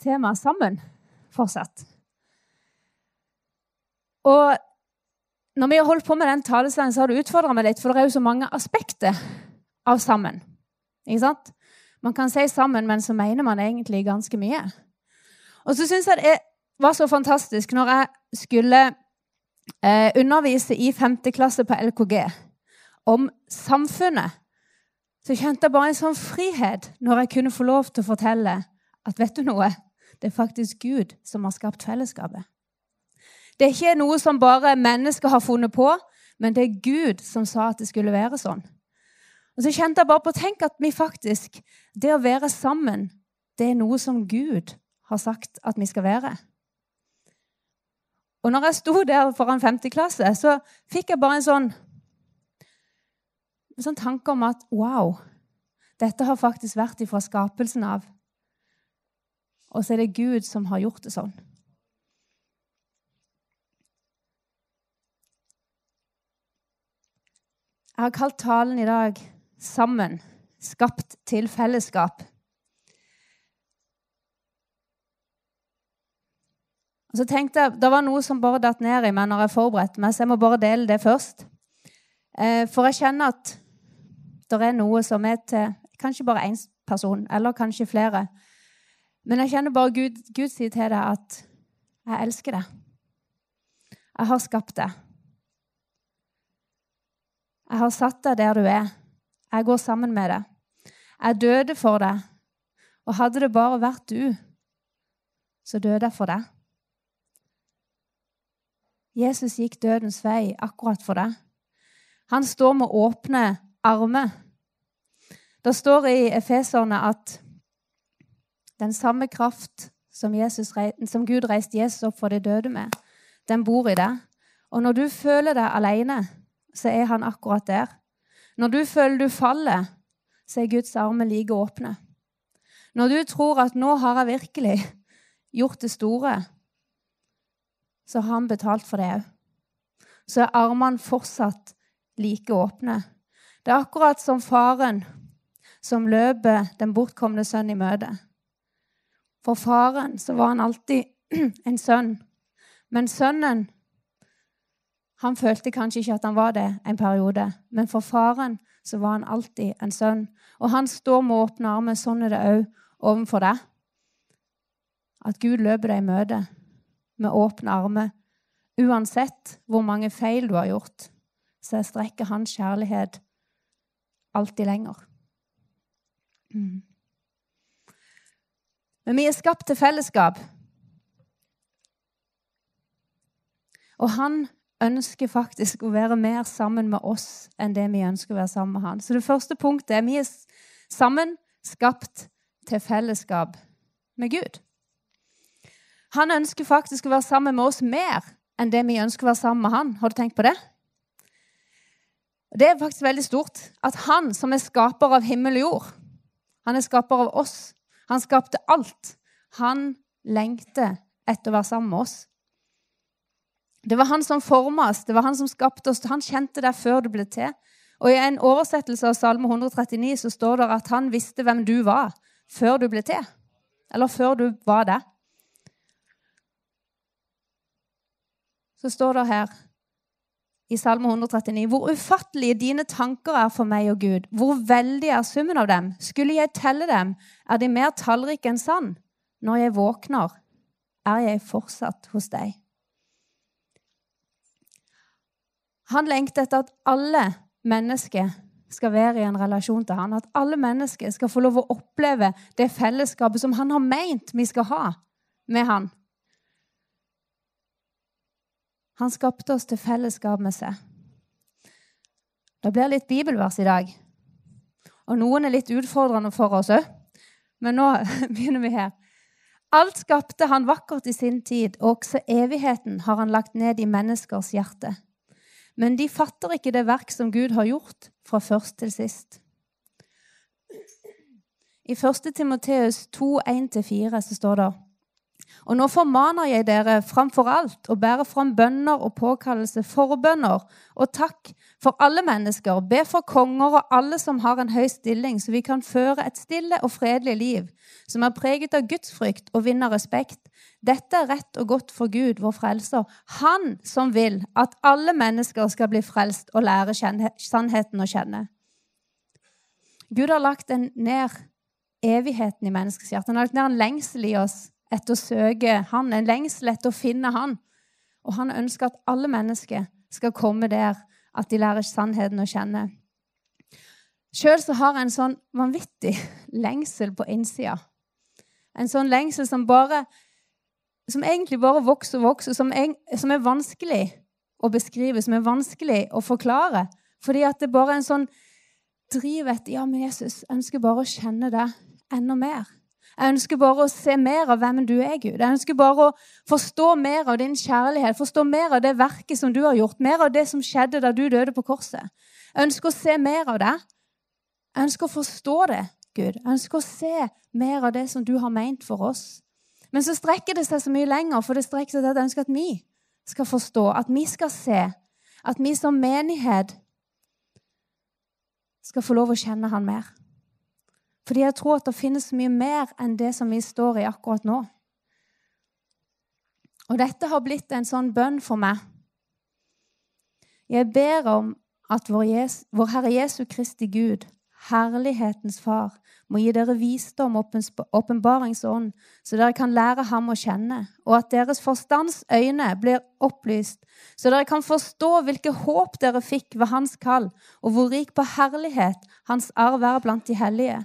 temaet sammen fortsatt. Og når vi har holdt på med den taleslangen, så har du utfordra meg litt, for det er jo så mange aspekter av sammen. Ikke sant? Man kan si sammen, men så mener man egentlig ganske mye. Og så syns jeg det var så fantastisk når jeg skulle eh, undervise i 5. klasse på LKG om samfunnet. Så kjente jeg bare en sånn frihet når jeg kunne få lov til å fortelle at vet du noe? Det er faktisk Gud som har skapt fellesskapet. Det er ikke noe som bare mennesker har funnet på, men det er Gud som sa at det skulle være sånn. Og så kjente jeg bare på Tenk at vi faktisk Det å være sammen, det er noe som Gud har sagt at vi skal være. Og når jeg sto der foran 50 klasse, så fikk jeg bare en sånn, en sånn tanke om at wow, dette har faktisk vært ifra skapelsen av. Og så er det Gud som har gjort det sånn. Jeg har kalt talen i dag 'Sammen skapt til fellesskap'. Og så tenkte jeg, Det var noe som bare datt ned i meg når jeg forberedte meg, så jeg må bare dele det først. Eh, for jeg kjenner at det er noe som er til kanskje bare én person, eller kanskje flere. Men jeg kjenner bare Gud, Gud sier til deg at 'jeg elsker deg'. Jeg har skapt deg. Jeg har satt deg der du er. Jeg går sammen med deg. Jeg døde for deg. Og hadde det bare vært du, så døde jeg for deg. Jesus gikk dødens vei akkurat for deg. Han står med åpne armer. Det står i Efeserne at den samme kraft som, Jesus, som Gud reiste Jesus opp for de døde med, den bor i deg. Og når du føler deg alene, så er han akkurat der. Når du føler du faller, så er Guds armer like åpne. Når du tror at 'nå har jeg virkelig gjort det store', så har han betalt for det òg. Så er armene fortsatt like åpne. Det er akkurat som faren som løper den bortkomne sønnen i møte. For faren så var han alltid en sønn. Men sønnen han følte kanskje ikke at han var det en periode, men for faren så var han alltid en sønn. Og han står med åpne armer. Sånn er det òg overfor deg. At Gud løper deg i møte med åpne armer. Uansett hvor mange feil du har gjort, så strekker hans kjærlighet alltid lenger. Mm. Men vi er skapt til fellesskap. Og han ønsker faktisk å være mer sammen med oss enn det vi ønsker å være sammen med han. Så det første punktet er vi er sammen skapt til fellesskap med Gud. Han ønsker faktisk å være sammen med oss mer enn det vi ønsker å være sammen med han. Har du tenkt på det? Det er faktisk veldig stort at han som er skaper av himmel og jord, han er skaper av oss, han skapte alt, han lengter etter å være sammen med oss. Det var han som forma oss, det var han som skapte oss. Han kjente deg før du ble til. Og I en oversettelse av Salme 139 så står det at han visste hvem du var før du ble til. Eller før du var det. Så står det her i Salme 139.: Hvor ufattelige dine tanker er for meg og Gud. Hvor veldig er summen av dem. Skulle jeg telle dem, er de mer tallrike enn sand. Når jeg våkner, er jeg fortsatt hos deg. Han lengter etter at alle mennesker skal være i en relasjon til han, At alle mennesker skal få lov å oppleve det fellesskapet som han har meint vi skal ha med han. Han skapte oss til fellesskap med seg. Det blir litt bibelvers i dag. Og noen er litt utfordrende for oss òg. Men nå begynner vi her. Alt skapte han vakkert i sin tid, og også evigheten har han lagt ned i menneskers hjerte. Men de fatter ikke det verk som Gud har gjort fra først til sist. I 1. Timoteus 2, 1-4 så står det Og nå formaner jeg dere framfor alt å bære fram bønner og påkallelse, forbønner og takk for alle mennesker. Be for konger og alle som har en høy stilling, så vi kan føre et stille og fredelig liv, som er preget av gudsfrykt og vinner respekt. Dette er rett og godt for Gud, vår frelser, Han som vil at alle mennesker skal bli frelst og lære sannheten å kjenne. Gud har lagt ned evigheten i menneskets hjerte. Han har lagt ned en lengsel i oss etter å søke Han, en lengsel etter å finne Han. Og han ønsker at alle mennesker skal komme der at de lærer sannheten å kjenne. Sjøl har jeg en sånn vanvittig lengsel på innsida. En sånn lengsel som bare Som egentlig bare vokser og vokser, som er, som er vanskelig å beskrive, som er vanskelig å forklare. Fordi at det bare er en sånn driv etter Ja, men Jesus, ønsker bare å kjenne deg enda mer. Jeg ønsker bare å se mer av hvem du er, Gud. Jeg ønsker bare å forstå mer av din kjærlighet, forstå mer av det verket som du har gjort, mer av det som skjedde da du døde på korset. Jeg ønsker å se mer av det. Jeg ønsker å forstå det, Gud. Jeg ønsker å se mer av det som du har meint for oss. Men så strekker det seg så mye lenger, for det strekker seg til at jeg ønsker at vi skal forstå, at vi skal se, at vi som menighet skal få lov å kjenne Han mer. Fordi jeg tror at det finnes mye mer enn det som vi står i akkurat nå. Og dette har blitt en sånn bønn for meg. Jeg ber om at vår, Jesu, vår Herre Jesu Kristi Gud, Herlighetens Far, må gi dere visdom og åpenbaringsånd, så dere kan lære ham å kjenne, og at deres forstands øyne blir opplyst, så dere kan forstå hvilke håp dere fikk ved hans kall, og hvor rik på herlighet hans arv er blant de hellige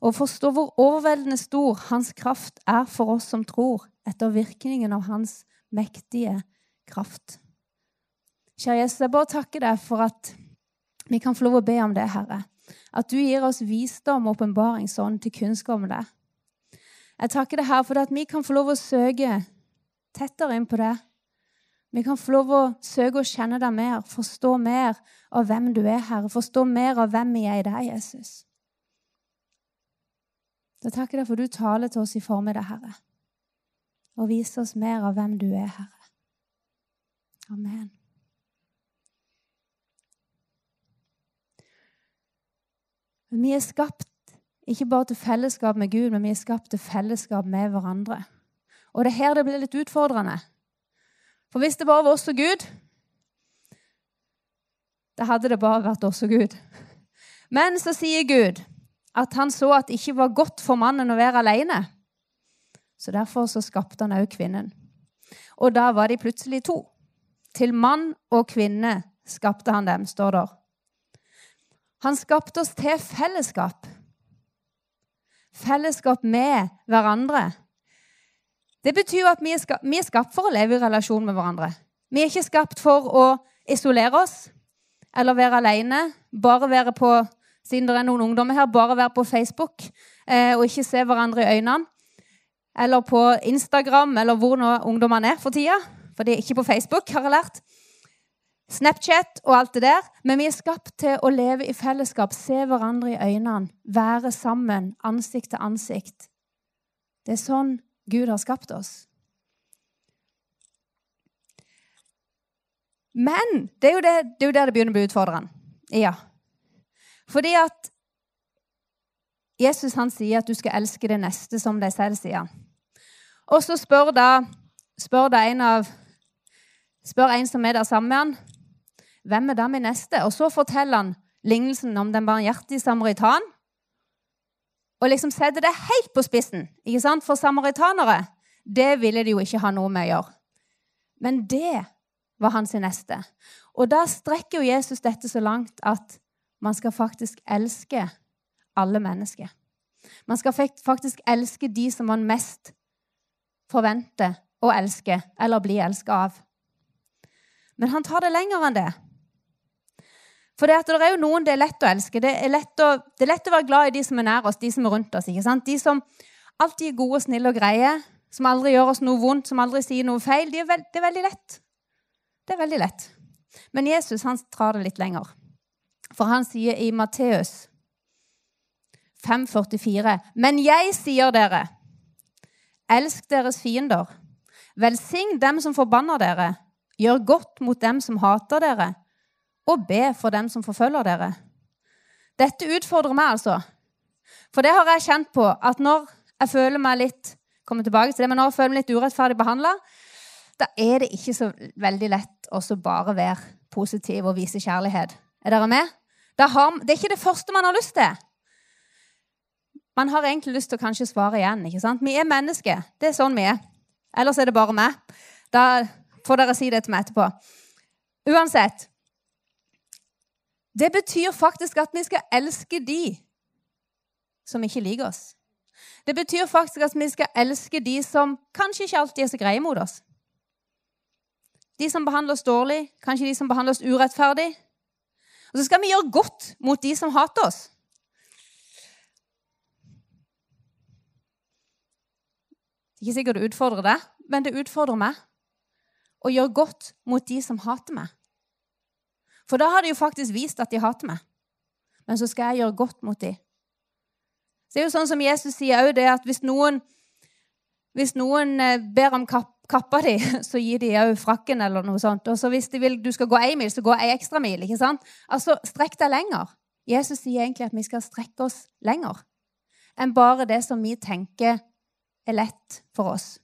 og forstå hvor overveldende stor hans kraft er for oss som tror, etter virkningen av hans mektige kraft. Kjære Jesus, jeg bare takker deg for at vi kan få lov å be om det, Herre. At du gir oss visdom og åpenbaringsånd til kunnskap om det. Jeg takker deg, Herre, for at vi kan få lov å søke tettere inn på det. Vi kan få lov å søke å kjenne deg mer, forstå mer av hvem du er, Herre. Forstå mer av hvem vi er i deg, Jesus. Da takker jeg deg for du taler til oss i formiddag, Herre, og viser oss mer av hvem du er, Herre. Amen. Vi er skapt ikke bare til fellesskap med Gud, men vi er skapt til fellesskap med hverandre. Og det er her det blir litt utfordrende. For hvis det bare var oss og Gud, da hadde det bare vært oss og Gud. Men så sier Gud at han så at det ikke var godt for mannen å være alene. Så derfor så skapte han òg kvinnen. Og da var de plutselig to. Til mann og kvinne skapte han dem, står der. Han skapte oss til fellesskap. Fellesskap med hverandre. Det betyr at vi er, skapt, for å leve i relasjon med hverandre. Vi er ikke skapt for å isolere oss eller være alene, bare være på siden det er noen ungdommer her, bare være på Facebook eh, og ikke se hverandre i øynene. Eller på Instagram, eller hvor nå ungdommene er for tida. For de er ikke på Facebook, har jeg lært. Snapchat og alt det der. Men vi er skapt til å leve i fellesskap, se hverandre i øynene, være sammen, ansikt til ansikt. Det er sånn Gud har skapt oss. Men det er jo, det, det er jo der det begynner å bli utfordrende. Ja, fordi at Jesus han sier at du skal elske det neste som deg selv, sier han. Og så spør da, spør da en, av, spør en som er der sammen med han, hvem er da min neste? Og så forteller han lignelsen om den barmhjertige samaritan. Og liksom setter det helt på spissen. ikke sant? For samaritanere det ville de jo ikke ha noe med å gjøre. Men det var hans neste. Og da strekker jo Jesus dette så langt at man skal faktisk elske alle mennesker. Man skal faktisk elske de som man mest forventer å elske eller bli elska av. Men han tar det lenger enn det. For det, det, er jo noen det er lett å elske. Det er lett å, det er lett å være glad i de som er nær oss, de som er rundt oss. ikke sant? De som alltid er gode, snille og greie, som aldri gjør oss noe vondt, som aldri sier noe feil. De er veld, det er veldig lett. Det er veldig lett. Men Jesus han drar det litt lenger. For han sier i Matteus 5,44.: Men jeg sier dere, elsk deres fiender. Velsign dem som forbanner dere. Gjør godt mot dem som hater dere, og be for dem som forfølger dere. Dette utfordrer meg, altså. For det har jeg kjent på at når jeg føler meg litt kommer tilbake til det, men når jeg føler meg litt urettferdig behandla, da er det ikke så veldig lett å bare være positiv og vise kjærlighet. Er dere med? Det er ikke det første man har lyst til. Man har egentlig lyst til å kanskje svare igjen. ikke sant? Vi er mennesker. Det er sånn vi er. Ellers er det bare meg. Da får dere si det til meg etterpå. Uansett Det betyr faktisk at vi skal elske de som ikke liker oss. Det betyr faktisk at vi skal elske de som kanskje ikke alltid er så greie mot oss. De som behandler oss dårlig, kanskje de som behandler oss urettferdig. Og så skal vi gjøre godt mot de som hater oss. Det er ikke sikkert det utfordrer deg, men det utfordrer meg. Å gjøre godt mot de som hater meg. For da har de jo faktisk vist at de hater meg. Men så skal jeg gjøre godt mot dem. Så det er jo sånn som Jesus sier òg, det at hvis noen, hvis noen eh, ber om kapp, kappa de, så gir de òg frakken eller noe sånt. Og så hvis de vil du skal gå én mil, så gå ei ekstra mil. ikke sant? Altså, strekk deg lenger. Jesus sier egentlig at vi skal strekke oss lenger enn bare det som vi tenker er lett for oss.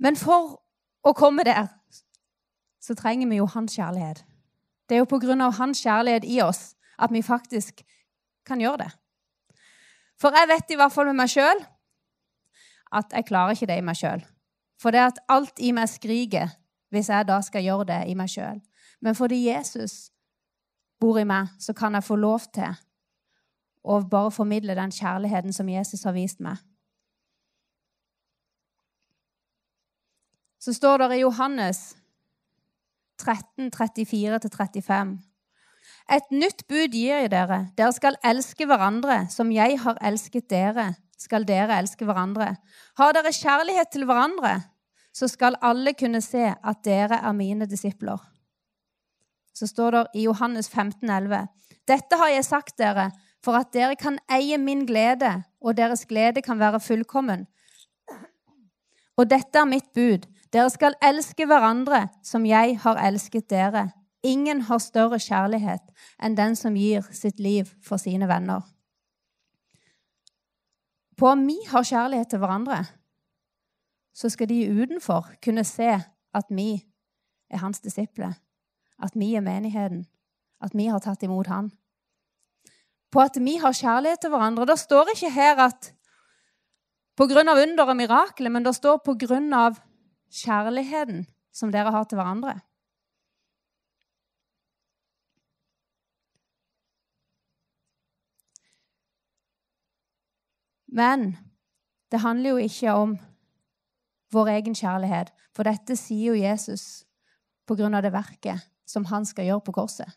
Men for å komme der så trenger vi jo hans kjærlighet. Det er jo på grunn av hans kjærlighet i oss at vi faktisk kan gjøre det. For jeg vet i hvert fall med meg sjøl at jeg klarer ikke det i meg sjøl. For det at alt i meg skriker hvis jeg da skal gjøre det i meg sjøl. Men fordi Jesus bor i meg, så kan jeg få lov til å bare formidle den kjærligheten som Jesus har vist meg. Så står det i Johannes 13, 34-35 et nytt bud gir jeg dere. Dere skal elske hverandre. Som jeg har elsket dere, skal dere elske hverandre. Har dere kjærlighet til hverandre, så skal alle kunne se at dere er mine disipler. Så står det i Johannes 15, 11. Dette har jeg sagt dere for at dere kan eie min glede, og deres glede kan være fullkommen. Og dette er mitt bud. Dere skal elske hverandre som jeg har elsket dere. Ingen har større kjærlighet enn den som gir sitt liv for sine venner. På om vi har kjærlighet til hverandre, så skal de utenfor kunne se at vi er hans disipler, at vi er menigheten, at vi har tatt imot han. På at vi har kjærlighet til hverandre. Det står ikke her at av under og mirakler, men det står av kjærligheten som dere har til hverandre. Men det handler jo ikke om vår egen kjærlighet, for dette sier jo Jesus på grunn av det verket som han skal gjøre på korset.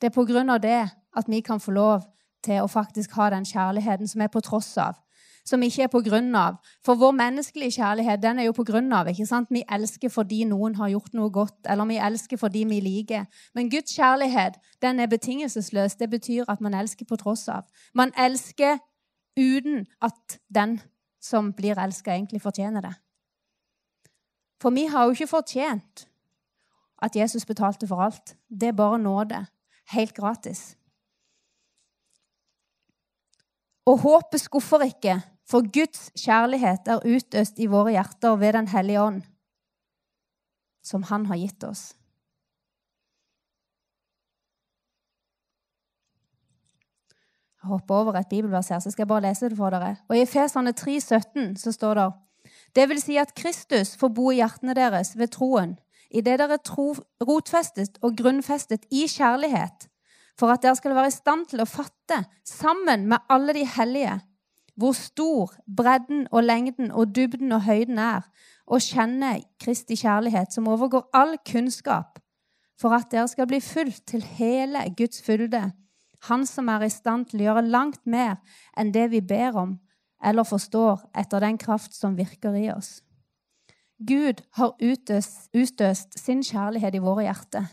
Det er på grunn av det at vi kan få lov til å faktisk ha den kjærligheten som er på tross av, som ikke er på grunn av. For vår menneskelige kjærlighet den er jo på grunn av. ikke sant? Vi elsker fordi noen har gjort noe godt, eller vi elsker fordi vi liker. Men Guds kjærlighet den er betingelsesløs. Det betyr at man elsker på tross av. Man elsker uten at den som blir elska, egentlig fortjener det. For vi har jo ikke fortjent at Jesus betalte for alt. Det er bare nåde. Helt gratis. Og håpet skuffer ikke, for Guds kjærlighet er utøst i våre hjerter ved Den hellige ånd, som Han har gitt oss. Jeg hopper over et bibelvers her, så skal jeg bare lese det for dere. Og I Efesene 3, 17, så står det det vil si at Kristus får bo i hjertene deres ved troen, idet dere tro, rotfestet og grunnfestet i kjærlighet, for at dere skal være i stand til å fatte, sammen med alle de hellige, hvor stor bredden og lengden og dybden og høyden er, og kjenne Kristi kjærlighet, som overgår all kunnskap, for at dere skal bli fulgt til hele Guds fylde han som er i stand til å gjøre langt mer enn det vi ber om eller forstår etter den kraft som virker i oss. Gud har utøst, utøst sin kjærlighet i våre hjerter.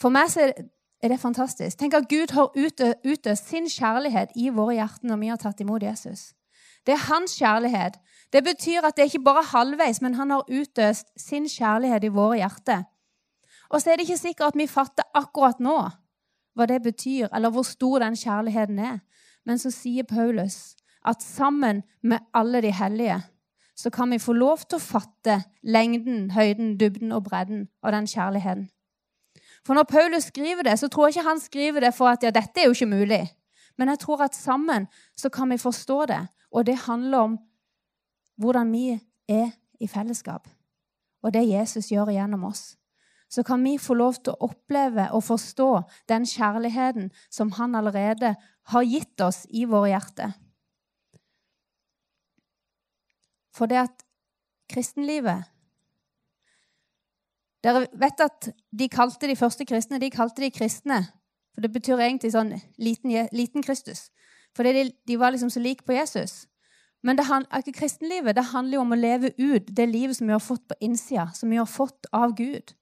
For meg er det fantastisk. Tenk at Gud har utøst sin kjærlighet i våre hjerter når vi har tatt imot Jesus. Det er hans kjærlighet. Det betyr at det er ikke bare halvveis, men han har utøst sin kjærlighet i våre hjerter. Og så er det ikke sikkert at vi fatter akkurat nå hva det betyr, eller hvor stor den kjærligheten er. Men så sier Paulus at sammen med alle de hellige så kan vi få lov til å fatte lengden, høyden, dybden og bredden av den kjærligheten. For når Paulus skriver det, så tror jeg ikke han skriver det for at ja, dette er jo ikke mulig. Men jeg tror at sammen så kan vi forstå det. Og det handler om hvordan vi er i fellesskap. Og det Jesus gjør gjennom oss. Så kan vi få lov til å oppleve og forstå den kjærligheten som han allerede har gitt oss i våre hjerter. For det at kristenlivet dere vet at de kalte de første kristne de kalte de kristne. For det betyr egentlig sånn liten, liten Kristus. Fordi de, de, var liksom så like på Jesus. Men det, ikke kristenlivet det handler jo om å leve ut det livet som vi har fått på innsida, som vi har fått av Gud.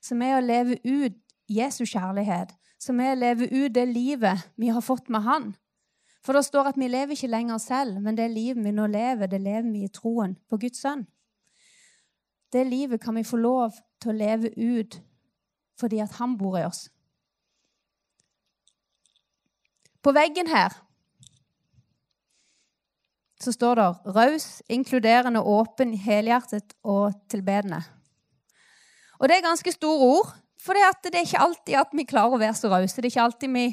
Som er å leve ut Jesu kjærlighet. Som er å leve ut det livet vi har fått med Han. For det står at vi lever ikke lenger selv, men det livet vi nå lever, det lever vi i troen på Guds sønn. Det livet kan vi få lov til å leve ut fordi at han bor i oss. På veggen her så står det 'raus, inkluderende, åpen, helhjertet og tilbedende'. Og Det er ganske store ord, for det er ikke alltid at vi klarer å være så rause. Det er ikke alltid vi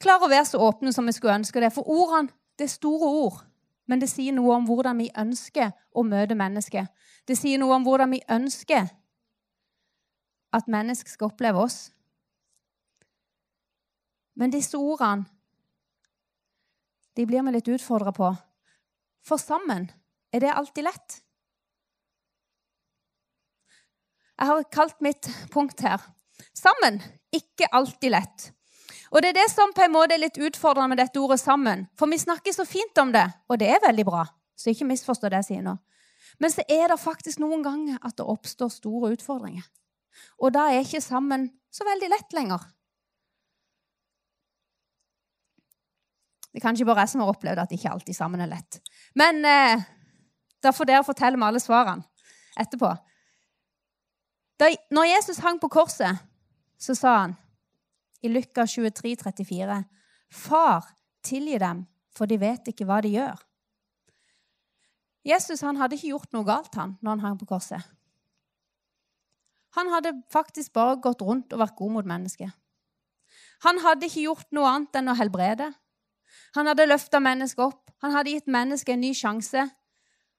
klarer å være så åpne som vi skulle ønske det. For ordene det er store ord, men det sier noe om hvordan vi ønsker å møte mennesket. Det sier noe om hvordan vi ønsker at mennesker skal oppleve oss. Men disse ordene de blir vi litt utfordra på. For sammen er det alltid lett. Jeg har kalt mitt punkt her sammen ikke alltid lett. Og Det er det som på en måte er litt utfordrende med dette ordet 'sammen'. For vi snakker så fint om det, og det er veldig bra. Så ikke misforstå det jeg sier nå. Men så er det faktisk noen ganger at det oppstår store utfordringer. Og da er ikke sammen så veldig lett lenger. Det er kanskje bare jeg som har opplevd at ikke alltid sammen er lett. Men eh, da får dere fortelle meg alle svarene etterpå. Da, når Jesus hang på korset, så sa han i Lykka 23, 34, Far, tilgi dem, for de vet ikke hva de gjør. Jesus han hadde ikke gjort noe galt han, når han hang på korset. Han hadde faktisk bare gått rundt og vært god mot mennesket. Han hadde ikke gjort noe annet enn å helbrede. Han hadde løfta mennesket opp. Han hadde gitt mennesket en ny sjanse.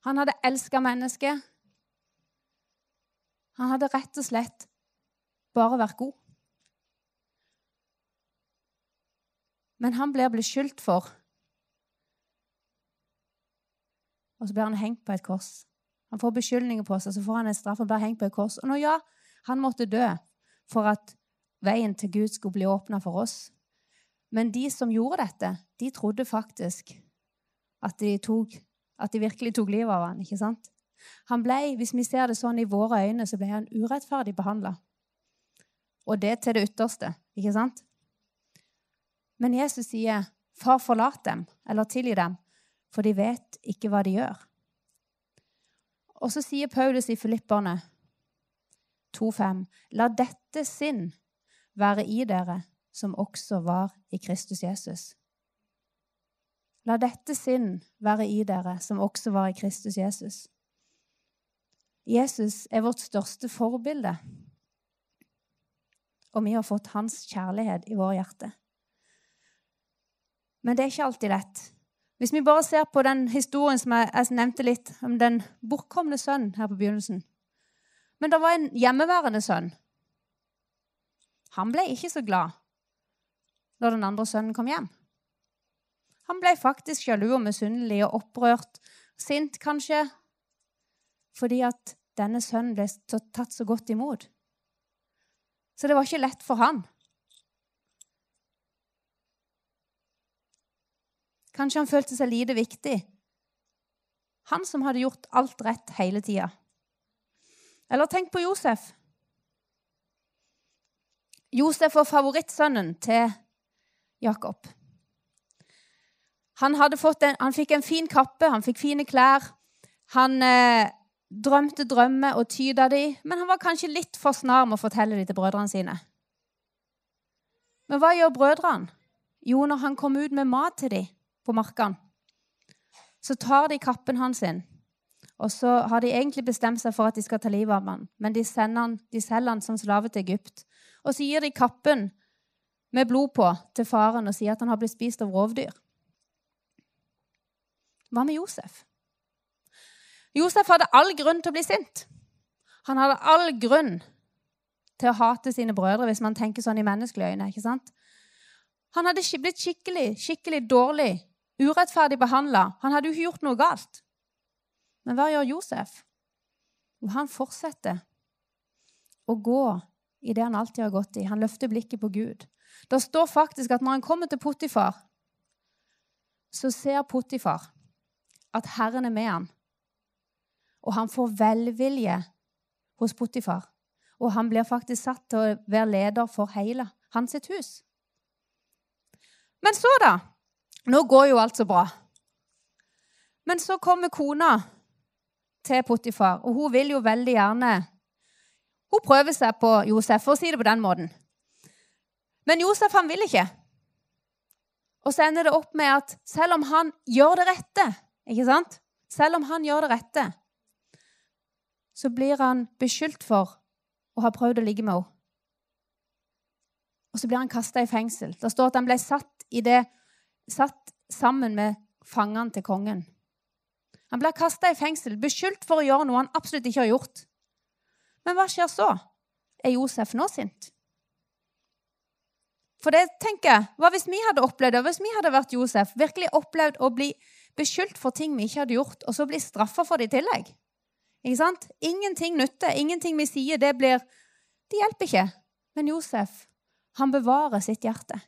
Han hadde elska mennesket. Han hadde rett og slett bare vært god. Men han blir beskyldt for Og så blir han hengt på et kors. Han får beskyldninger på seg, så får han en straff og blir hengt på et kors. Og nå, ja, han måtte dø for at veien til Gud skulle bli åpna for oss. Men de som gjorde dette, de trodde faktisk at de, tok, at de virkelig tok livet av han, ikke sant? Han ble, Hvis vi ser det sånn i våre øyne, så ble han urettferdig behandla. Og det til det ytterste, ikke sant? Men Jesus sier, 'Far, forlat dem', eller 'tilgi dem', for de vet ikke hva de gjør. Og så sier Paulus i Filipperne 2,5.: La dette sinn være i dere som også var i Kristus Jesus. La dette sinn være i dere som også var i Kristus Jesus. Jesus er vårt største forbilde, og vi har fått hans kjærlighet i våre hjerte. Men det er ikke alltid lett. Hvis vi bare ser på den historien som jeg, nevnte litt, om den bortkomne sønnen her på begynnelsen Men det var en hjemmeværende sønn han ble ikke så glad når den andre sønnen kom hjem. Han ble faktisk sjalu og misunnelig og opprørt, sint kanskje, fordi at denne sønnen ble tatt så godt imot. Så det var ikke lett for han. Kanskje han følte seg lite viktig. Han som hadde gjort alt rett hele tida. Eller tenk på Josef. Josef var favorittsønnen til Jakob. Han, en, han, fikk en fin kappe, han fikk fine klær. Han eh, drømte drømmer og tyda de, men han var kanskje litt for snar med å fortelle de til brødrene sine. Men hva gjør brødrene? Jo, når han kom ut med mat til dem på markene, så tar de kappen hans sin, og så har de egentlig bestemt seg for at de skal ta livet av ham, men de, han, de selger han som slave til Egypt. Og så gir de kappen med blod på til faren og sier at han har blitt spist av rovdyr. Hva med Josef? Josef hadde all grunn til å bli sint. Han hadde all grunn til å hate sine brødre, hvis man tenker sånn i menneskelige øyne. ikke sant? Han hadde blitt skikkelig, skikkelig dårlig, urettferdig behandla. Han hadde jo ikke gjort noe galt. Men hva gjør Josef? Han fortsetter å gå i det han alltid har gått i. Han løfter blikket på Gud. Det står faktisk at når han kommer til Potifar, så ser Potifar at Herren er med han. Og han får velvilje hos Potifar. Og han blir faktisk satt til å være leder for hele hans hus. Men så, da? Nå går jo alt så bra. Men så kommer kona til Potifar, og hun vil jo veldig gjerne Hun prøver seg på Josef, for å si det på den måten. Men Josef han vil ikke. Og så ender det opp med at selv om han gjør det rette, ikke sant? Selv om han gjør det rette, så blir han beskyldt for å ha prøvd å ligge med henne. Og så blir han kasta i fengsel. Det står at han ble satt, det, satt sammen med fangene til kongen. Han blir kasta i fengsel, beskyldt for å gjøre noe han absolutt ikke har gjort. Men hva skjer så? Er Josef nå sint? For det tenker jeg, Hva hvis vi hadde opplevd det? Hvis vi hadde vært Josef, virkelig opplevd å bli beskyldt for ting vi ikke hadde gjort, og så bli straffa for det i tillegg? Ikke sant? Ingenting nytter. Ingenting vi sier, det blir Det hjelper ikke. Men Josef, han bevarer sitt hjerte.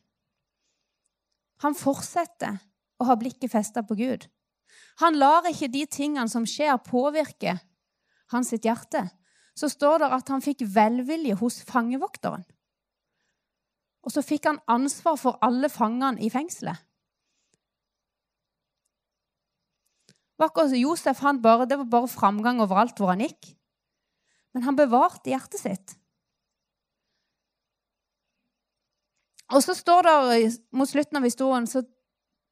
Han fortsetter å ha blikket festa på Gud. Han lar ikke de tingene som skjer, påvirke hans sitt hjerte. Så står det at han fikk velvilje hos fangevokteren. Og så fikk han ansvar for alle fangene i fengselet. Josef han bare, Det var bare framgang overalt hvor han gikk. Men han bevarte hjertet sitt. Og så står det mot slutten av historien så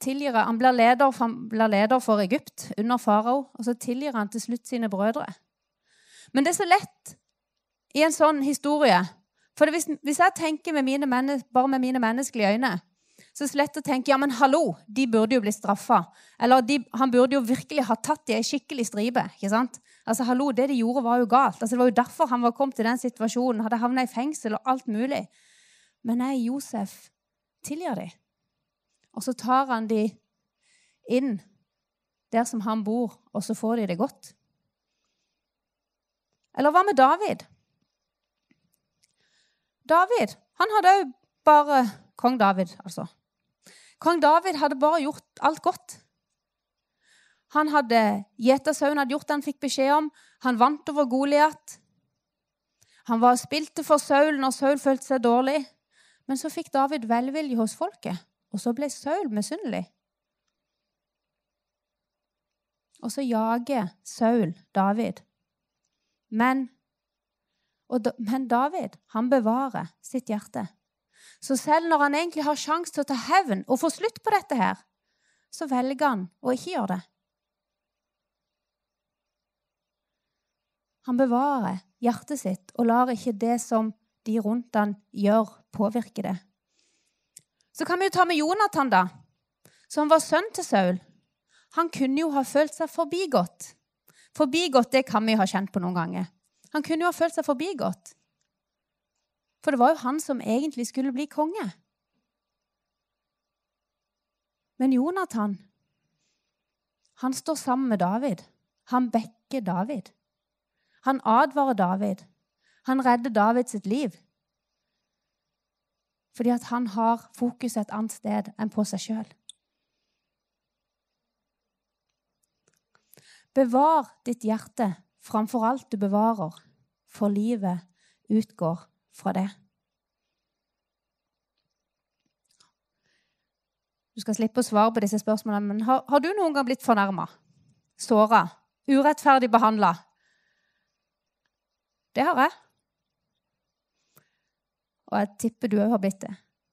tilgir han, blir leder, han blir leder for Egypt under farao, og så tilgir han til slutt sine brødre. Men det er så lett i en sånn historie For hvis, hvis jeg tenker med mine, bare med mine menneskelige øyne, så er det lett å tenke ja, men hallo, de burde jo bli straffa. Eller de, han burde jo virkelig ha tatt de ei skikkelig stripe. ikke sant? Altså, hallo, Det de gjorde, var jo galt. Altså, Det var jo derfor han var kommet til den situasjonen. Hadde havna i fengsel og alt mulig. Men nei, Josef tilgir de. Og så tar han de inn der som han bor, og så får de det godt. Eller hva med David? David han hadde òg bare Kong David, altså. Kong David hadde bare gjort alt godt. Han hadde Gjetersauen hadde gjort det han fikk beskjed om. Han vant over Goliat. Han var spilte for Saul når Saul følte seg dårlig. Men så fikk David velvilje hos folket, og så ble Saul misunnelig. Og så jager Saul David. Men, men David, han bevarer sitt hjerte. Så selv når han egentlig har sjanse til å ta hevn og få slutt på dette her, så velger han å ikke gjøre det. Han bevarer hjertet sitt og lar ikke det som de rundt han gjør, påvirke det. Så kan vi jo ta med Jonathan, da, som var sønn til Saul. Han kunne jo ha følt seg forbigått. Forbigått det kan vi ha kjent på noen ganger. Han kunne jo ha følt seg forbigått. For det var jo han som egentlig skulle bli konge. Men Jonathan, han står sammen med David. Han bekker David. Han advarer David. Han redder David sitt liv. Fordi at han har fokus et annet sted enn på seg sjøl. Bevar ditt hjerte framfor alt du bevarer, for livet utgår fra det. Du skal slippe å svare på disse spørsmålene, men har, har du noen gang blitt fornærma? Såra? Urettferdig behandla? Det har jeg. Og jeg tipper du òg har blitt det.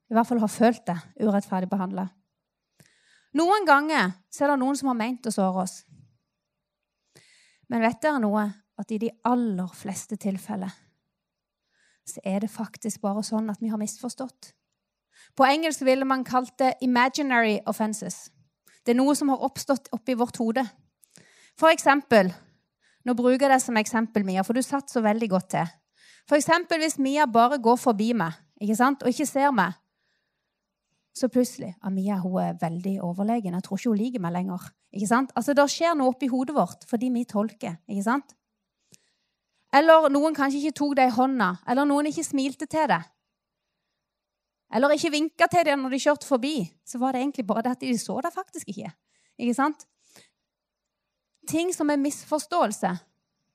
I hvert fall har følt det urettferdig behandla. Noen ganger så er det noen som har meint å såre oss. Men vet dere noe? At i de aller fleste tilfeller så er det faktisk bare sånn at vi har misforstått. På engelsk ville man kalt det 'imaginary offenses'. Det er noe som har oppstått oppi vårt hode. For eksempel Nå bruker jeg det som eksempel, Mia, for du satt så veldig godt til. For eksempel hvis Mia bare går forbi meg ikke sant, og ikke ser meg, så plutselig ah, Mia hun er veldig overlegen. Jeg tror ikke hun liker meg lenger. Ikke sant? Altså, Det skjer noe oppi hodet vårt fordi vi tolker. ikke sant? Eller noen kanskje ikke tok deg i hånda, eller noen ikke smilte til deg. Eller ikke vinka til deg når de kjørte forbi. Så var det egentlig bare det at de så deg faktisk ikke. Ikke sant? Ting som er misforståelse,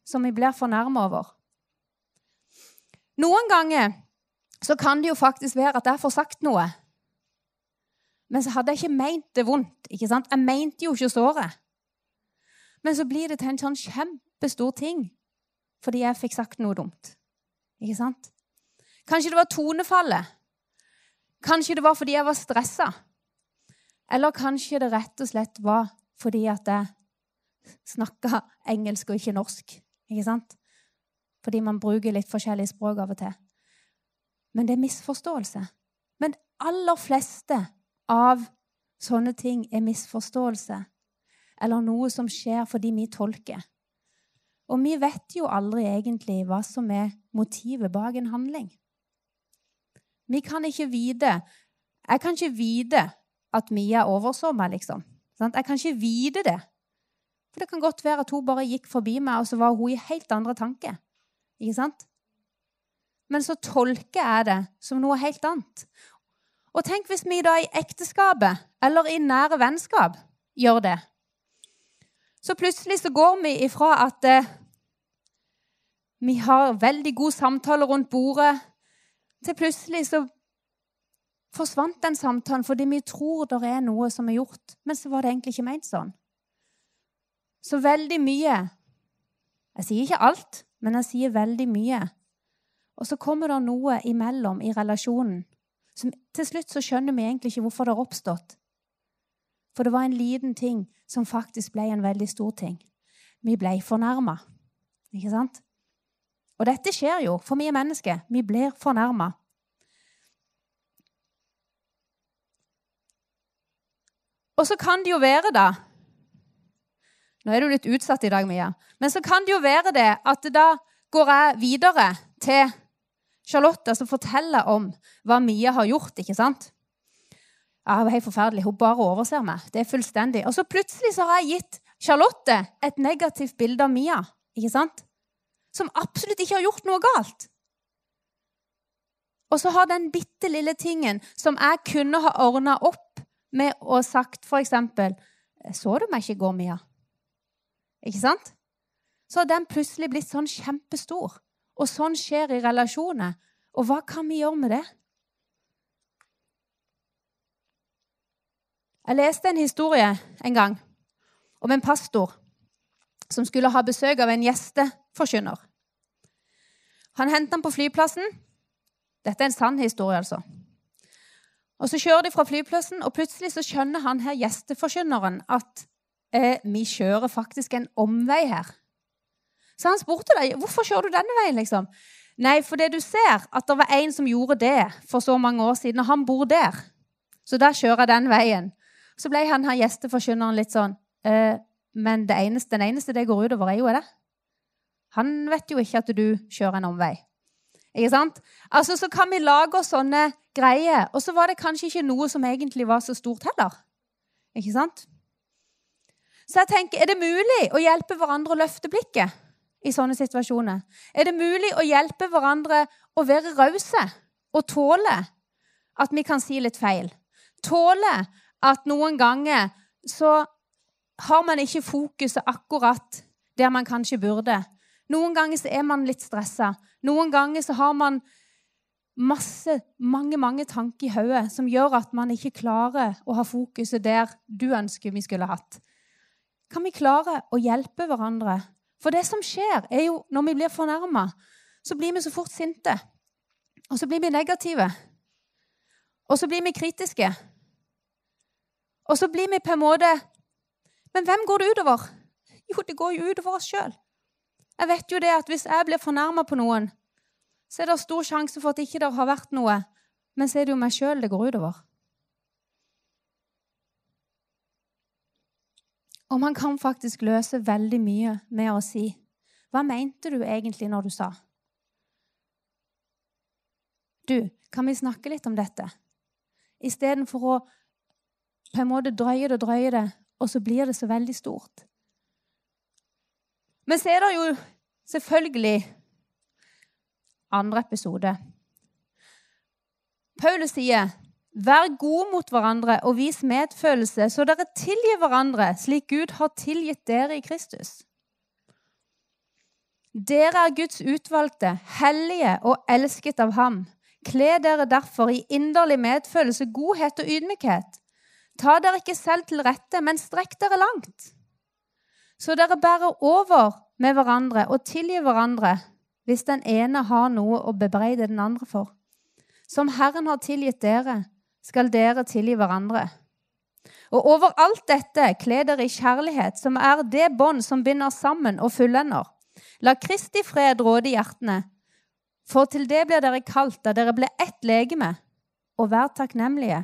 som vi blir fornærma over. Noen ganger så kan det jo faktisk være at jeg får sagt noe men så hadde jeg ikke meint det vondt. ikke sant? Jeg mente jo ikke såret. Men så blir det til en sånn kjempestor ting fordi jeg fikk sagt noe dumt. Ikke sant? Kanskje det var tonefallet. Kanskje det var fordi jeg var stressa. Eller kanskje det rett og slett var fordi at jeg snakka engelsk og ikke norsk. Ikke sant? Fordi man bruker litt forskjellige språk av og til. Men det er misforståelse. Men aller fleste av sånne ting er misforståelse eller noe som skjer fordi vi tolker. Og vi vet jo aldri egentlig hva som er motivet bak en handling. Vi kan ikke vite Jeg kan ikke vite at Mia overså meg, liksom. Jeg kan ikke vite det. For det kan godt være at hun bare gikk forbi meg, og så var hun i helt andre tanker. Ikke sant? Men så tolker jeg det som noe helt annet. Og tenk hvis vi da i ekteskapet eller i nære vennskap gjør det. Så plutselig så går vi ifra at eh, vi har veldig god samtale rundt bordet, til plutselig så forsvant den samtalen fordi vi tror det er noe som er gjort, men så var det egentlig ikke ment sånn. Så veldig mye Jeg sier ikke alt, men jeg sier veldig mye. Og så kommer det noe imellom i relasjonen Som til slutt så skjønner vi egentlig ikke hvorfor det har oppstått. For det var en liten ting som faktisk ble en veldig stor ting. Vi ble fornærma. Ikke sant? Og dette skjer jo, for vi er mennesker. Vi blir fornærma. Og så kan det jo være, da Nå er du litt utsatt i dag, Mia. Men så kan det jo være det at da går jeg videre til Charlotte som forteller om hva Mia har gjort. ikke sant? Ja, det var helt forferdelig. Hun bare overser meg. Det er fullstendig. Og så plutselig så har jeg gitt Charlotte et negativt bilde av Mia, ikke sant? som absolutt ikke har gjort noe galt. Og så har den bitte lille tingen som jeg kunne ha ordna opp med å sagt f.eks.: 'Så du meg ikke går, Mia?' Ikke sant? Så har den plutselig blitt sånn kjempestor. Og sånn skjer i relasjoner. Og hva kan vi gjøre med det? Jeg leste en historie en gang om en pastor som skulle ha besøk av en gjesteforkynner. Han hentet ham på flyplassen. Dette er en sann historie, altså. Og Så kjører de fra flyplassen, og plutselig så skjønner han her gjesteforkynneren at eh, vi kjører faktisk en omvei her. Så han spurte deg hvorfor kjører du denne veien. liksom? Nei, for det du ser at det var en som gjorde det for så mange år siden, og han bor der. Så da kjører jeg den veien. Så ble han her gjesteforkynneren litt sånn eh, Men det eneste, den eneste det går utover, er jo det. Han vet jo ikke at du kjører en omvei. Ikke sant? Altså, Så kan vi lage oss sånne greier. Og så var det kanskje ikke noe som egentlig var så stort heller. Ikke sant? Så jeg tenker, er det mulig å hjelpe hverandre å løfte blikket? i sånne situasjoner? Er det mulig å hjelpe hverandre å være rause og tåle at vi kan si litt feil? Tåle at noen ganger så har man ikke fokuset akkurat der man kanskje burde. Noen ganger så er man litt stressa. Noen ganger så har man masse, mange mange tanker i hodet som gjør at man ikke klarer å ha fokuset der du ønsker vi skulle hatt? Kan vi klare å hjelpe hverandre? For det som skjer, er jo når vi blir fornærma, så blir vi så fort sinte. Og så blir vi negative. Og så blir vi kritiske. Og så blir vi på en måte Men hvem går det utover? Jo, det går jo utover oss sjøl. Jeg vet jo det at hvis jeg blir fornærma på noen, så er det stor sjanse for at ikke det har vært noe, men så er det jo meg sjøl det går utover. Og man kan faktisk løse veldig mye med å si Hva mente du egentlig når du sa? Du, kan vi snakke litt om dette? Istedenfor å på en måte drøye det og drøye det, og så blir det så veldig stort. Men så er det jo selvfølgelig andre episode. Paulus sier, 'Vær gode mot hverandre og vis medfølelse, så dere tilgir hverandre, slik Gud har tilgitt dere i Kristus.' Dere er Guds utvalgte, hellige og elsket av ham. Kle dere derfor i inderlig medfølelse, godhet og ydmykhet. Ta dere ikke selv til rette, men strekk dere langt. Så dere bærer over med hverandre og tilgir hverandre hvis den ene har noe å bebreide den andre for. Som Herren har tilgitt dere, skal dere tilgi hverandre. Og over alt dette kle dere i kjærlighet, som er det bånd som binder sammen og fullender. La Kristi fred råde i hjertene, for til det blir dere kalt da dere ble ett legeme, og vær takknemlige.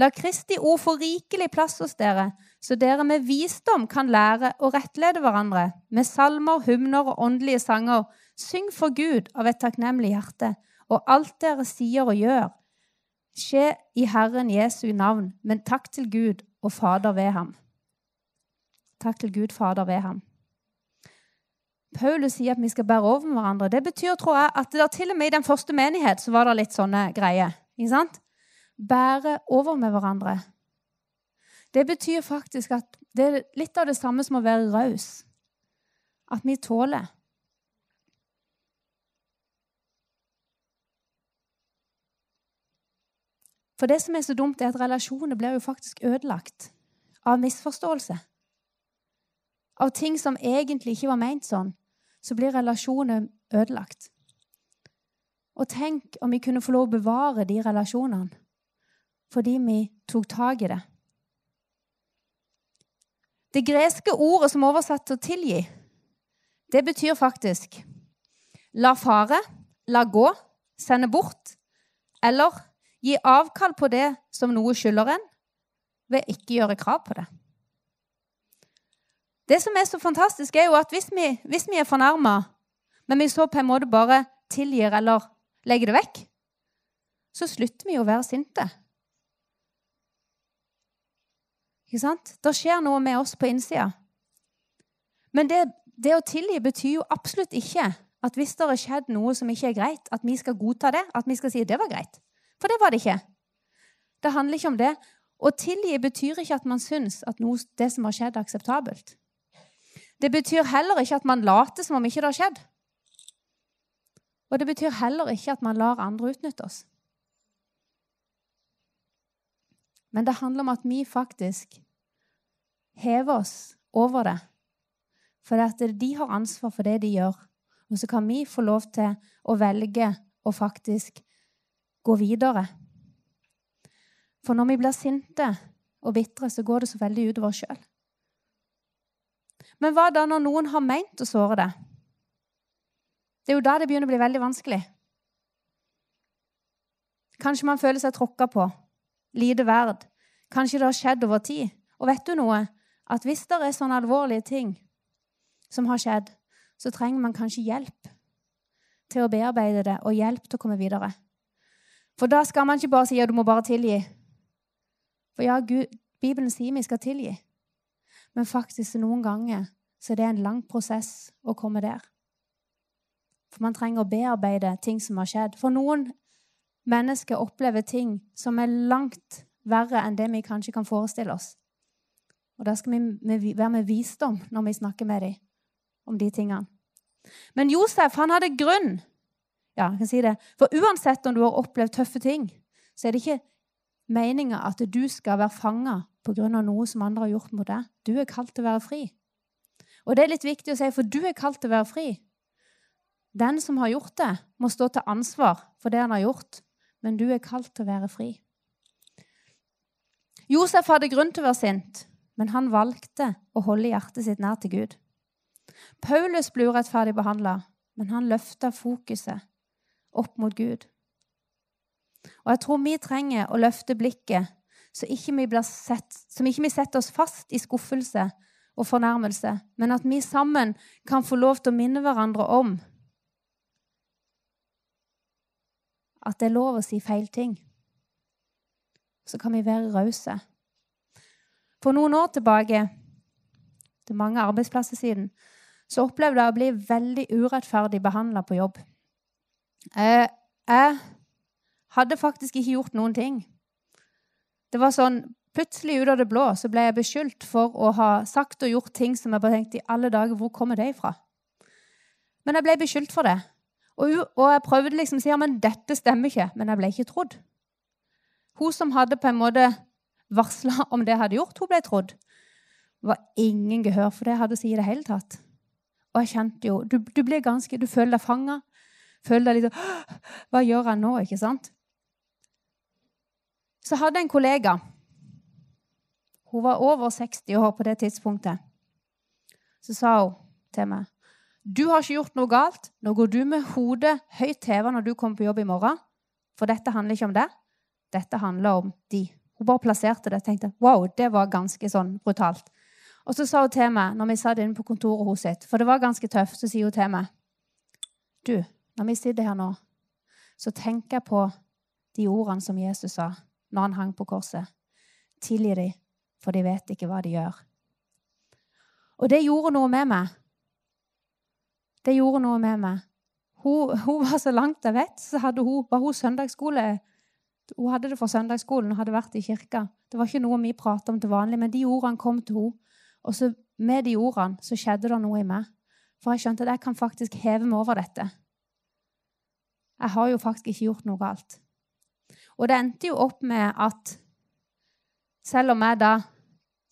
La Kristi ord få rikelig plass hos dere, så dere med visdom kan lære å rettlede hverandre med salmer, hymner og åndelige sanger. Syng for Gud av et takknemlig hjerte, og alt dere sier og gjør, skje i Herren Jesu navn, men takk til Gud og Fader ved ham. Takk til Gud, Fader ved ham. Paulus sier at vi skal bære over med hverandre. Det betyr, tror jeg, at det til og med i den første menighet så var det litt sånne greier. ikke sant? Bære over med hverandre. Det betyr faktisk at det er litt av det samme som å være raus. At vi tåler. For det som er så dumt, er at relasjoner blir jo faktisk ødelagt av misforståelse. Av ting som egentlig ikke var ment sånn, så blir relasjoner ødelagt. Og tenk om vi kunne få lov å bevare de relasjonene fordi vi tok tak i det. Det greske ordet som er oversatt til tilgi, det betyr faktisk la fare, la gå, sende bort eller gi avkall på det som noe skylder en, ved ikke gjøre krav på det. Det som er så fantastisk, er jo at hvis vi, hvis vi er fornærma, men vi så på en måte bare tilgir eller legger det vekk, så slutter vi å være sinte. Ikke sant? Det skjer noe med oss på innsida. Men det, det å tilgi betyr jo absolutt ikke at hvis det har skjedd noe som ikke er greit, at vi skal godta det. At vi skal si det var greit. For det var det ikke. Det handler ikke om det. Å tilgi betyr ikke at man syns at noe, det som har skjedd, er akseptabelt. Det betyr heller ikke at man later som om ikke det har skjedd. Og det betyr heller ikke at man lar andre utnytte oss. Men det handler om at vi faktisk hever oss over det. For at de har ansvar for det de gjør. Og så kan vi få lov til å velge å faktisk gå videre. For når vi blir sinte og bitre, så går det så veldig utover oss sjøl. Men hva da når noen har meint å såre deg? Det er jo da det begynner å bli veldig vanskelig. Kanskje man føler seg tråkka på, lite verd. Kanskje det har skjedd over tid. Og vet du noe? At hvis det er sånne alvorlige ting som har skjedd, så trenger man kanskje hjelp til å bearbeide det, og hjelp til å komme videre. For da skal man ikke bare si at du må bare tilgi. For ja, Gud, Bibelen sier vi skal tilgi. Men faktisk noen ganger så er det en lang prosess å komme der. For man trenger å bearbeide ting som har skjedd. For noen mennesker opplever ting som er langt verre enn det vi kanskje kan forestille oss. Og da skal vi være med visdom når vi snakker med dem om de tingene. Men Josef han hadde grunn ja, jeg kan si det. For uansett om du har opplevd tøffe ting, så er det ikke meninga at du skal være fanga pga. noe som andre har gjort mot deg. Du er kalt til å være fri. Og det er litt viktig å si, for du er kalt til å være fri. Den som har gjort det, må stå til ansvar for det han har gjort, men du er kalt til å være fri. Josef hadde grunn til å være sint, men han valgte å holde hjertet sitt nær til Gud. Paulus ble urettferdig behandla, men han løfta fokuset opp mot Gud. Og jeg tror vi trenger å løfte blikket, så ikke vi, sett, så ikke vi setter oss fast i skuffelse og fornærmelse, men at vi sammen kan få lov til å minne hverandre om at det er lov å si feil ting. Så kan vi være rause. For noen år tilbake, til mange arbeidsplasser siden, så opplevde jeg å bli veldig urettferdig behandla på jobb. Eh, jeg hadde faktisk ikke gjort noen ting. Det var sånn, Plutselig ut av det blå så ble jeg beskyldt for å ha sagt og gjort ting som jeg bare tenkte i alle dager, hvor kommer det ifra? Men jeg ble beskyldt for det. Og, og jeg prøvde liksom å si ja, men dette stemmer ikke, men jeg ble ikke trodd. Hun som hadde på en måte varsla om det jeg hadde gjort, hun ble trodd. Det var ingen gehør for det jeg hadde å si i det hele tatt. Og jeg kjente jo Du, du blir ganske, du føler deg fanga. Føler deg litt sånn Hva gjør jeg nå? ikke sant? Så hadde jeg en kollega. Hun var over 60 år på det tidspunktet. Så sa hun til meg du har ikke gjort noe galt. Nå går du med hodet høyt heva når du kommer på jobb i morgen. For dette handler ikke om det. Dette handler om de. Hun bare plasserte det og tenkte wow, det var ganske sånn brutalt. Og så sa hun til meg når vi satt inne på kontoret hos sitt, for det var ganske tøft, så sier hun til meg Du, når vi sitter her nå, så tenker jeg på de ordene som Jesus sa når han hang på korset. Tilgi dem, for de vet ikke hva de gjør. Og det gjorde noe med meg. Det gjorde noe med meg. Hun, hun var så langt jeg vet, så hadde hun, var hun søndagsskole. Hun hadde det for søndagsskolen og hadde vært i kirka. Det var ikke noe vi pratet om til vanlig, men de ordene kom til henne. Og så med de ordene så skjedde det noe i meg. For jeg skjønte at jeg kan faktisk heve meg over dette. Jeg har jo faktisk ikke gjort noe galt. Og det endte jo opp med at selv om jeg da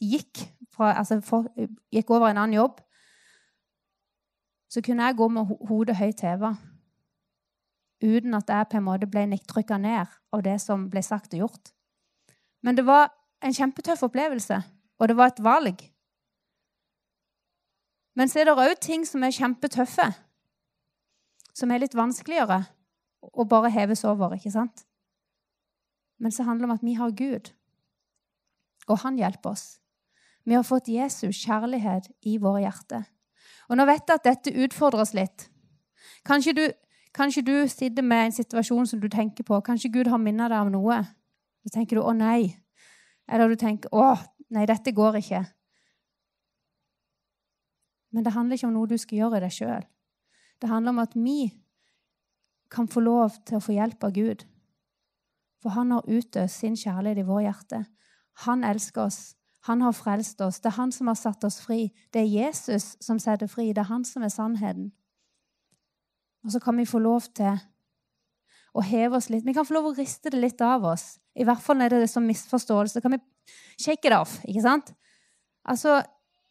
gikk, fra, altså for, gikk over en annen jobb, så kunne jeg gå med hodet høyt heva uten at jeg på en måte ble nikktrykka ned av det som ble sagt og gjort. Men det var en kjempetøff opplevelse, og det var et valg. Men så er det òg ting som er kjempetøffe, som er litt vanskeligere å bare heves over, ikke sant? Men så handler det om at vi har Gud, og han hjelper oss. Vi har fått Jesus kjærlighet i våre hjerter. Og nå vet jeg at dette utfordrer oss litt. Kanskje du, kanskje du sitter med en situasjon som du tenker på. Kanskje Gud har minnet deg om noe. Så tenker du 'Å, nei'. Eller du tenker 'Å, nei, dette går ikke'. Men det handler ikke om noe du skal gjøre i deg sjøl. Det handler om at vi kan få lov til å få hjelp av Gud. For han har utøst sin kjærlighet i vår hjerte. Han elsker oss. Han har frelst oss. Det er han som har satt oss fri. Det er Jesus som setter fri. Det er han som er sannheten. Og så kan vi få lov til å heve oss litt. Vi kan få lov å riste det litt av oss. I hvert fall når det er sånn misforståelse. Kan vi shake it off. ikke sant? Altså,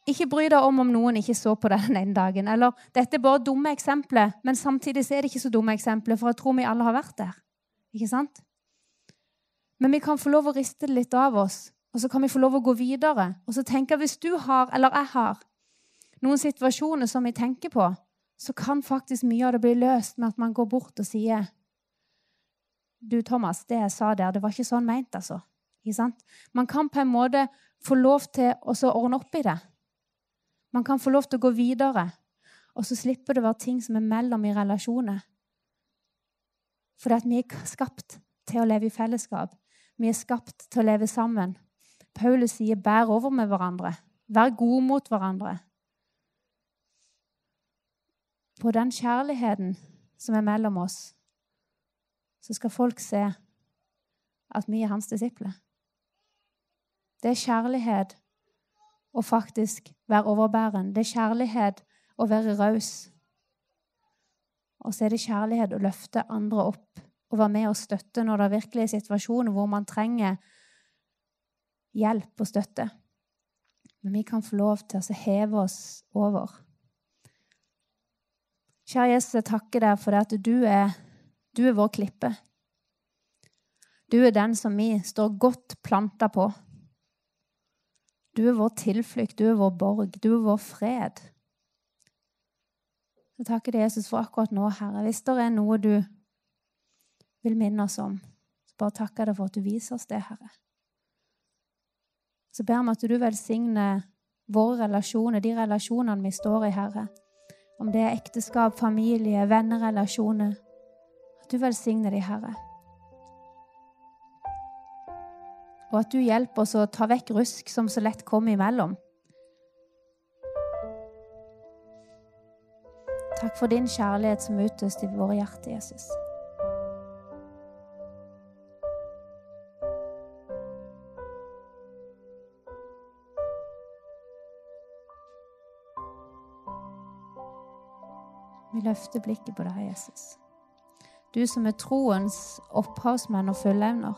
Ikke bry deg om om noen ikke så på deg den ene dagen. Eller dette er bare dumme eksempler, men samtidig er det ikke så dumme eksempler, for jeg tror vi alle har vært der. Ikke sant? Men vi kan få lov å riste det litt av oss og så kan vi få lov å gå videre. Og så tenker jeg, Hvis du har, eller jeg har, noen situasjoner som vi tenker på, så kan faktisk mye av det bli løst med at man går bort og sier Du, Thomas, det jeg sa der, det var ikke sånn meint, altså. Man kan på en måte få lov til å ordne opp i det. Man kan få lov til å gå videre. Og så slipper det å være ting som er mellom i relasjoner. Fordi vi er skapt til å leve i fellesskap. Vi er skapt til å leve sammen. Paulus sier 'bær over med hverandre'. Vær gode mot hverandre. På den kjærligheten som er mellom oss, så skal folk se at vi er hans disipler. Det er kjærlighet å faktisk være overbæren. Det er kjærlighet å være raus. Og så er det kjærlighet å løfte andre opp og være med og støtte når det er virkelig er situasjoner hvor man trenger hjelp og støtte. Men vi kan få lov til å heve oss over. Kjære Jesus, jeg takker deg for at du er, du er vår klippe. Du er den som vi står godt planta på. Du er vår tilflukt, du er vår borg, du er vår fred. Jeg takker deg, Jesus, for akkurat nå, Herre. Hvis det er noe du vil minne oss om, så bare takker jeg deg for at du viser oss det, Herre. Så ber vi at du velsigner våre relasjoner, de relasjonene vi står i, Herre. Om det er ekteskap, familie, vennerelasjoner. At du velsigner de, Herre. Og at du hjelper oss å ta vekk rusk som så lett kommer imellom. Takk for din kjærlighet som utøst i våre hjerter, Jesus. Vi løfter blikket på deg, Jesus. Du som er troens opphavsmenn og fullevner.